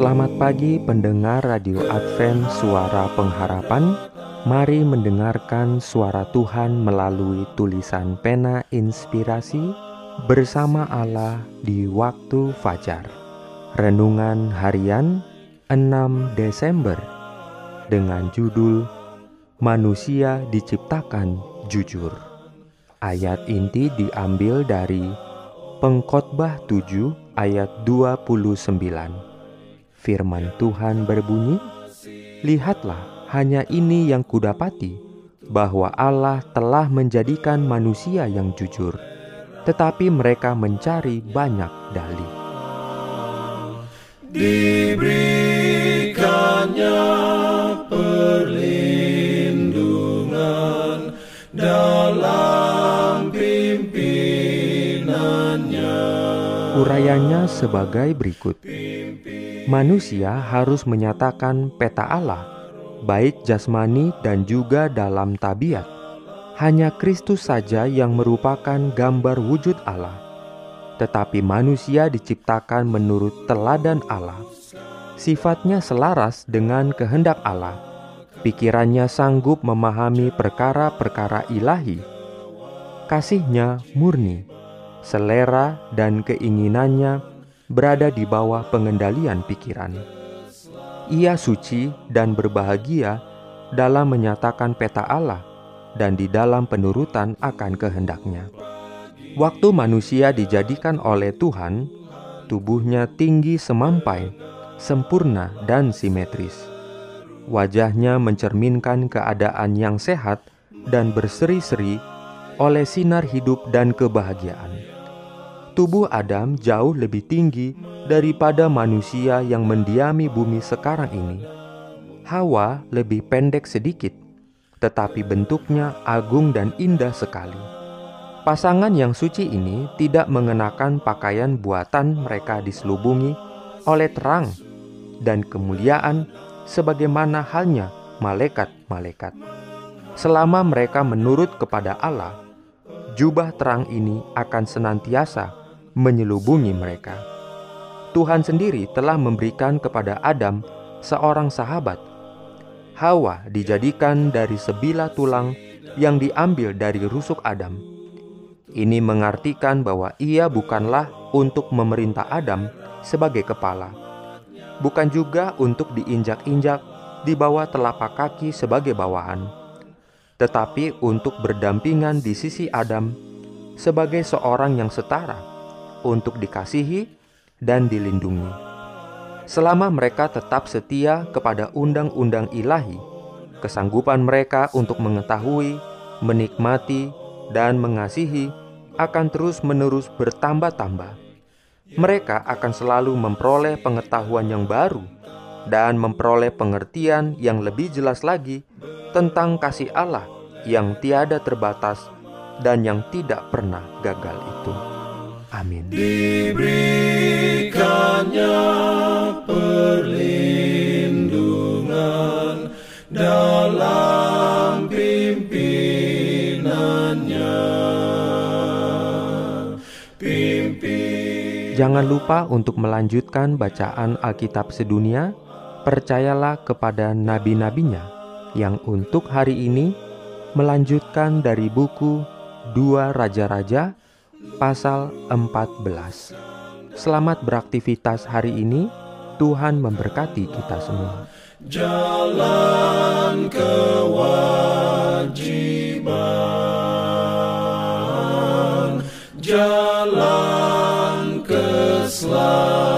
Selamat pagi pendengar Radio Advent Suara Pengharapan. Mari mendengarkan suara Tuhan melalui tulisan pena inspirasi Bersama Allah di waktu fajar. Renungan harian 6 Desember Dengan judul Manusia diciptakan jujur. Ayat inti diambil dari Pengkhotbah 7 ayat 29 Firman Tuhan berbunyi, "Lihatlah, hanya ini yang kudapati, bahwa Allah telah menjadikan manusia yang jujur, tetapi mereka mencari banyak dalih." Diberikannya perlindungan dalam pimpinannya. Urayanya sebagai berikut manusia harus menyatakan peta Allah, baik jasmani dan juga dalam tabiat. Hanya Kristus saja yang merupakan gambar wujud Allah. Tetapi manusia diciptakan menurut teladan Allah. Sifatnya selaras dengan kehendak Allah. Pikirannya sanggup memahami perkara-perkara ilahi. Kasihnya murni, selera dan keinginannya berada di bawah pengendalian pikiran. Ia suci dan berbahagia dalam menyatakan peta Allah dan di dalam penurutan akan kehendaknya. Waktu manusia dijadikan oleh Tuhan, tubuhnya tinggi semampai, sempurna dan simetris. Wajahnya mencerminkan keadaan yang sehat dan berseri-seri oleh sinar hidup dan kebahagiaan tubuh Adam jauh lebih tinggi daripada manusia yang mendiami bumi sekarang ini. Hawa lebih pendek sedikit, tetapi bentuknya agung dan indah sekali. Pasangan yang suci ini tidak mengenakan pakaian buatan mereka diselubungi oleh terang dan kemuliaan sebagaimana halnya malaikat-malaikat. Selama mereka menurut kepada Allah, jubah terang ini akan senantiasa menyelubungi mereka. Tuhan sendiri telah memberikan kepada Adam seorang sahabat. Hawa dijadikan dari sebilah tulang yang diambil dari rusuk Adam. Ini mengartikan bahwa ia bukanlah untuk memerintah Adam sebagai kepala, bukan juga untuk diinjak-injak di bawah telapak kaki sebagai bawahan, tetapi untuk berdampingan di sisi Adam sebagai seorang yang setara untuk dikasihi dan dilindungi. Selama mereka tetap setia kepada undang-undang ilahi, kesanggupan mereka untuk mengetahui, menikmati, dan mengasihi akan terus-menerus bertambah-tambah. Mereka akan selalu memperoleh pengetahuan yang baru dan memperoleh pengertian yang lebih jelas lagi tentang kasih Allah yang tiada terbatas dan yang tidak pernah gagal itu. Amin. Diberikannya perlindungan dalam pimpinannya. Pimpin. Jangan lupa untuk melanjutkan bacaan Alkitab sedunia. Percayalah kepada nabi-nabinya yang untuk hari ini melanjutkan dari buku Dua Raja-Raja pasal 14. Selamat beraktivitas hari ini. Tuhan memberkati kita semua. Jalan kewajiban, jalan keselamatan.